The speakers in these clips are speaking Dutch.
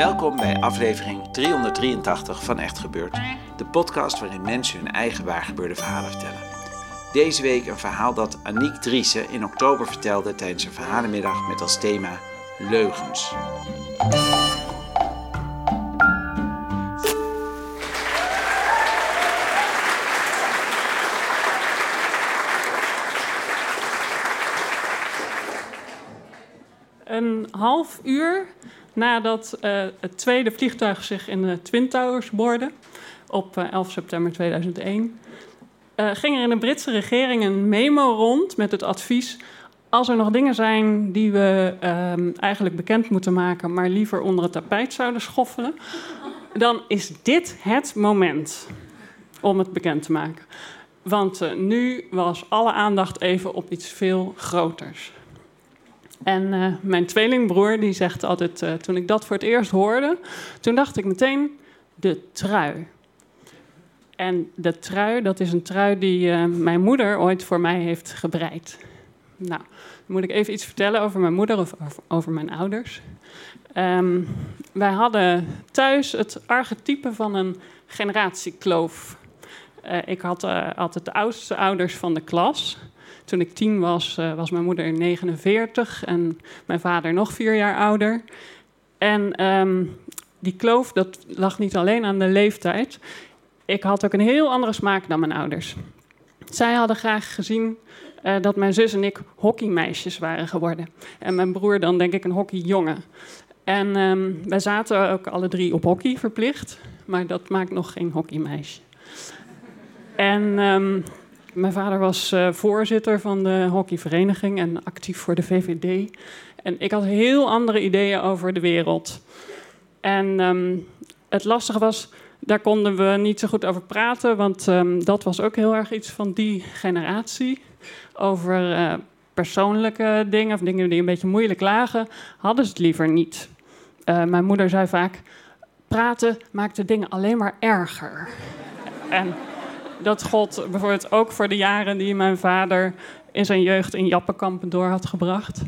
Welkom bij aflevering 383 van Echt Gebeurd, de podcast waarin mensen hun eigen waargebeurde verhalen vertellen. Deze week een verhaal dat Aniek Driessen in oktober vertelde tijdens een verhalenmiddag met als thema leugens. Een half uur nadat uh, het tweede vliegtuig zich in de Twin Towers boorde op uh, 11 september 2001, uh, ging er in de Britse regering een memo rond met het advies: als er nog dingen zijn die we um, eigenlijk bekend moeten maken, maar liever onder het tapijt zouden schoffelen, dan is dit het moment om het bekend te maken. Want nu was alle aandacht even op iets veel groters. En uh, mijn tweelingbroer die zegt altijd, uh, toen ik dat voor het eerst hoorde, toen dacht ik meteen de trui. En de trui, dat is een trui die uh, mijn moeder ooit voor mij heeft gebreid. Nou, moet ik even iets vertellen over mijn moeder of over, mijn ouders. Um, wij hadden thuis het archetype van een generatiekloof. ik had altijd de oudste ouders van de klas. Toen ik tien was, uh, was mijn moeder 49 en mijn vader nog vier jaar ouder. En um, die kloof, dat lag niet alleen aan de leeftijd. Ik had ook een heel andere smaak dan mijn ouders. Zij hadden graag gezien uh, dat mijn zus en ik hockeymeisjes waren geworden. En mijn broer dan denk ik een hockeyjongen. En um, wij zaten ook alle drie op hockey verplicht. Maar dat maakt nog geen hockeymeisje. En um, mijn vader was uh, voorzitter van de hockeyvereniging en actief voor de VVD. En ik had heel andere ideeën over de wereld. En um, het lastige was, daar konden we niet zo goed over praten, want um, dat was ook heel erg iets van die generatie. Over uh, persoonlijke dingen of dingen die een beetje moeilijk lagen, hadden ze het liever niet. Uh, mijn moeder zei vaak: praten maakt de dingen alleen maar erger. en dat gold bijvoorbeeld ook voor de jaren die mijn vader in zijn jeugd in Jappenkampen door had gebracht.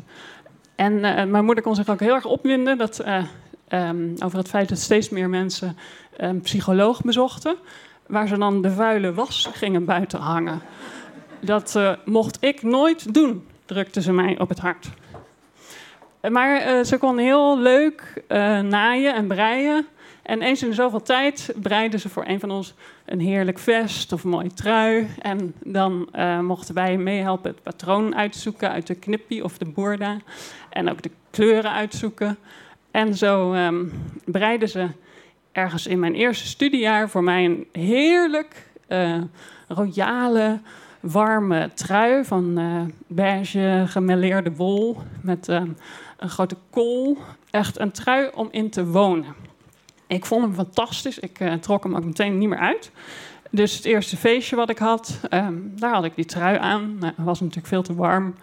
En uh, mijn moeder kon zich ook heel erg opwinden dat, uh, um, over het feit dat steeds meer mensen een psycholoog bezochten, waar ze dan de vuile was gingen buiten hangen. Dat uh, mocht ik nooit doen, drukte ze mij op het hart. Maar ze kon heel leuk naaien en breien. En eens in zoveel tijd breiden ze voor een van ons een heerlijk vest of een mooie trui. En dan uh, mochten wij meehelpen het patroon uitzoeken uit de knippie of de boerda. En ook de kleuren uitzoeken. En zo um, breiden ze ergens in mijn eerste studiejaar voor mij een heerlijk uh, royale, warme trui van uh, beige gemêleerde wol met uh, een grote kool. Echt een trui om in te wonen. Ik vond hem fantastisch. Ik uh, trok hem ook meteen niet meer uit. Dus het eerste feestje wat ik had, um, daar had ik die trui aan. Nou, het was natuurlijk veel te warm.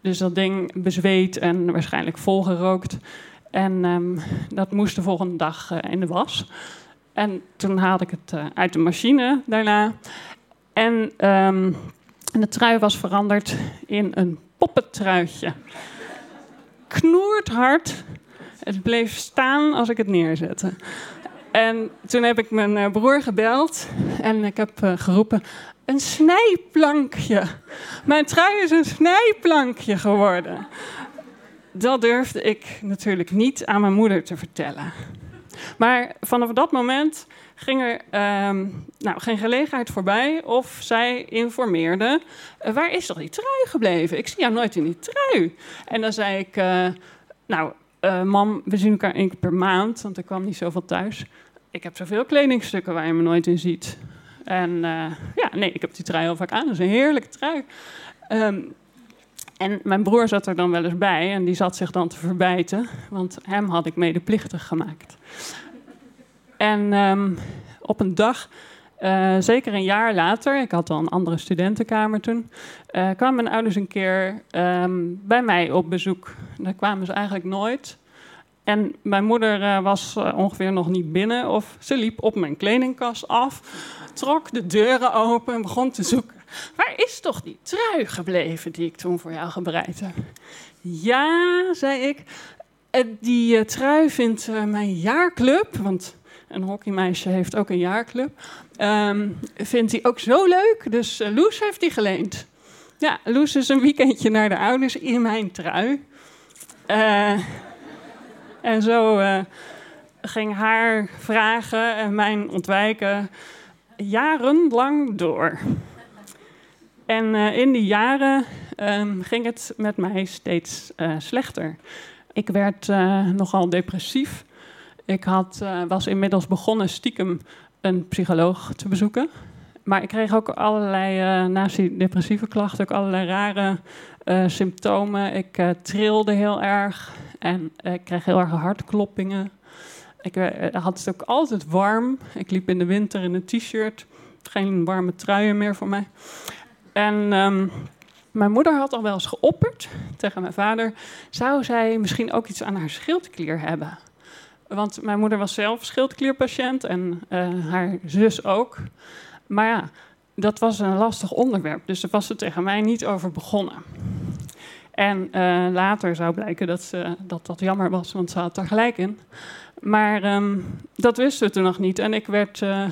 Dus dat ding bezweet en waarschijnlijk volgerookt. En um, dat moest de volgende dag uh, in de was. En toen haalde ik het uh, uit de machine daarna. En, en de trui was veranderd in een poppentruitje. Knoert hard. Het bleef staan als ik het neerzette. En toen heb ik mijn uh, broer gebeld en ik heb uh, geroepen: een snijplankje. Mijn trui is een snijplankje geworden. Dat durfde ik natuurlijk niet aan mijn moeder te vertellen. Maar vanaf dat moment ging er um, nou, geen gelegenheid voorbij of zij informeerde: uh, waar is toch die trui gebleven? Ik zie jou nooit in die trui. En dan zei ik: nou, uh, mam, we zien elkaar één keer per maand, want ik kwam niet zoveel thuis. Ik heb zoveel kledingstukken waar je me nooit in ziet. En uh, ja, nee, ik heb die trui heel vaak aan. Dat is een heerlijke trui. Um, En mijn broer zat er dan wel eens bij en die zat zich dan te verbijten, want hem had ik medeplichtig gemaakt. En um, op een dag, uh, zeker een jaar later, ik had al een andere studentenkamer toen, uh, kwamen mijn ouders een keer um, bij mij op bezoek. Daar kwamen ze eigenlijk nooit. En mijn moeder uh, was ongeveer nog niet binnen of ze liep op mijn kledingkast af, trok de deuren open en begon te zoeken. Waar is toch die trui gebleven die ik toen voor jou gebreid heb? Ja, zei ik. Die trui vindt mijn jaarclub, want een hockeymeisje heeft ook een jaarclub. Um, vindt hij ook zo leuk, dus uh, Loes heeft die geleend. Ja, Loes is een weekendje naar de ouders in mijn trui. Uh, en zo uh, ging haar vragen en mijn ontwijken jarenlang door. En in die jaren um, ging het met mij steeds slechter. Ik werd nogal depressief. Ik had, uh, was inmiddels begonnen stiekem een psycholoog te bezoeken. Maar ik kreeg ook allerlei, uh, naast die depressieve klachten, ook allerlei rare uh, symptomen. Ik trilde heel erg en ik kreeg heel erg hartkloppingen. Ik had het ook altijd warm. Ik liep in de winter in een t-shirt. Geen warme truien meer voor mij. En um, mijn moeder had al wel eens geopperd tegen mijn vader... zou zij misschien ook iets aan haar schildklier hebben... Want mijn moeder was zelf schildklierpatiënt en uh, haar zus ook. Maar ja, dat was een lastig onderwerp. Dus daar was ze tegen mij niet over begonnen. En uh, later zou blijken dat, ze, dat dat jammer was, want ze had er gelijk in. Maar um, dat wisten we toen nog niet. En ik werd uh,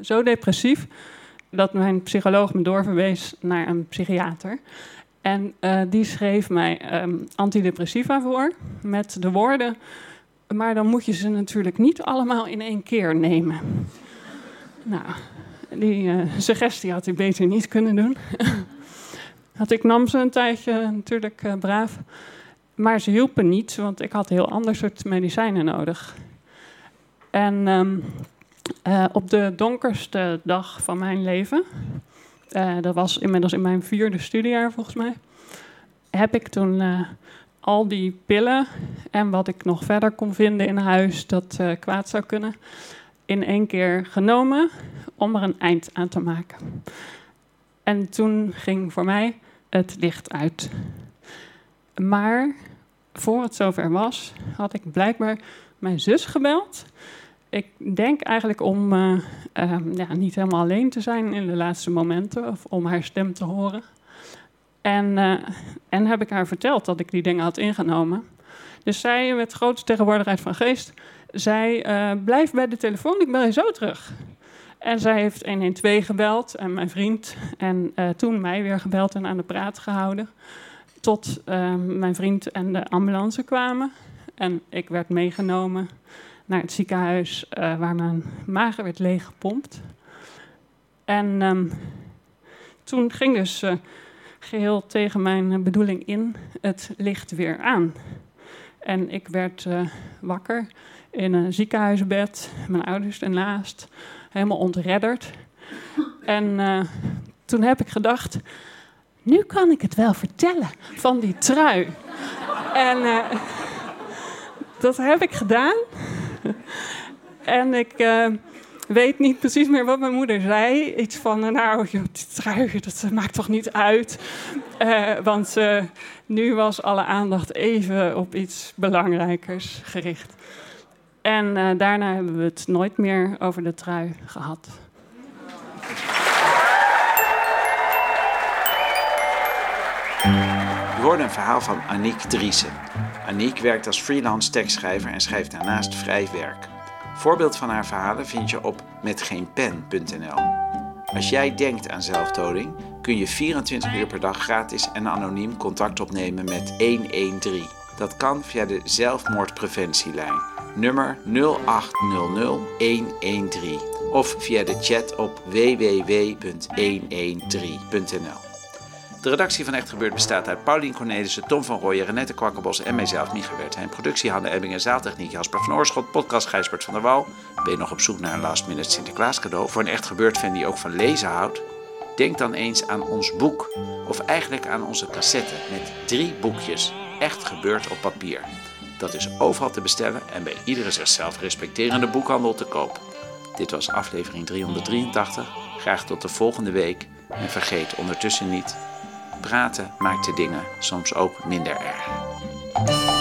zo depressief dat mijn psycholoog me doorverwees naar een psychiater. En die schreef mij um, antidepressiva voor met de woorden maar dan moet je ze natuurlijk niet allemaal in één keer nemen. Nou, die uh, suggestie had hij beter niet kunnen doen. had ik nam ze een tijdje natuurlijk uh, braaf. Maar ze hielpen niet, want ik had heel ander soort medicijnen nodig. En um, uh, op de donkerste dag van mijn leven, dat was inmiddels in mijn vierde studiejaar volgens mij, heb ik toen al die pillen en wat ik nog verder kon vinden in huis dat uh, kwaad zou kunnen, in één keer genomen om er een eind aan te maken. En toen ging voor mij het licht uit. Maar voor het zover was, had ik blijkbaar mijn zus gebeld. Ik denk eigenlijk om uh, uh, ja, niet helemaal alleen te zijn in de laatste momenten, of om haar stem te horen. En, uh, en heb ik haar verteld dat ik die dingen had ingenomen. Dus zij, met grote tegenwoordigheid van geest, zei: uh, Blijf bij de telefoon, ik bel je zo terug. En zij heeft 112 gebeld en mijn vriend. En uh, toen mij weer gebeld en aan de praat gehouden. Tot mijn vriend en de ambulance kwamen. En ik werd meegenomen naar het ziekenhuis waar mijn maag werd leeggepompt. En um, toen ging dus geheel tegen mijn bedoeling in het licht weer aan. En ik werd uh, wakker in een ziekenhuisbed, mijn ouders ernaast, helemaal ontredderd. En uh, toen heb ik gedacht, nu kan ik het wel vertellen van die trui. en uh, dat heb ik gedaan. en ik weet niet precies meer wat mijn moeder zei. Iets van, eh, nou, die trui, dat maakt toch niet uit. Uh, want uh, nu was alle aandacht even op iets belangrijkers gericht. En uh, daarna hebben we het nooit meer over de trui gehad. Je hoorde een verhaal van Aniek Driessen. Aniek werkt als freelance tekstschrijver en schrijft daarnaast vrij werk. Voorbeeld van haar verhalen vind je op metgeenpen.nl. Als jij denkt aan zelfdoding, kun je 24 uur per dag gratis en anoniem contact opnemen met 113. Dat kan via de zelfmoordpreventielijn nummer 0800 113 of via de chat op www.113.nl. De redactie van Echt Gebeurd bestaat uit Paulien Cornelissen, Tom van Rooyen, Renette Kwakkenbos en mijzelf, Micha Wertheim. Productie Hanne Ebbing en zaaltechniek Jasper van Oorschot, podcast Gijsbert van der Wal. Ben je nog op zoek naar een last minute Sinterklaas cadeau voor een Echt Gebeurd fan die ook van lezen houdt? Denk dan eens aan ons boek, of eigenlijk aan onze cassette met drie boekjes Echt gebeurd op papier. Dat is overal te bestellen en bij iedere zichzelf respecterende boekhandel te koop. Dit was aflevering 383. Graag tot de volgende week en vergeet ondertussen niet: praten maakt de dingen soms ook minder erg.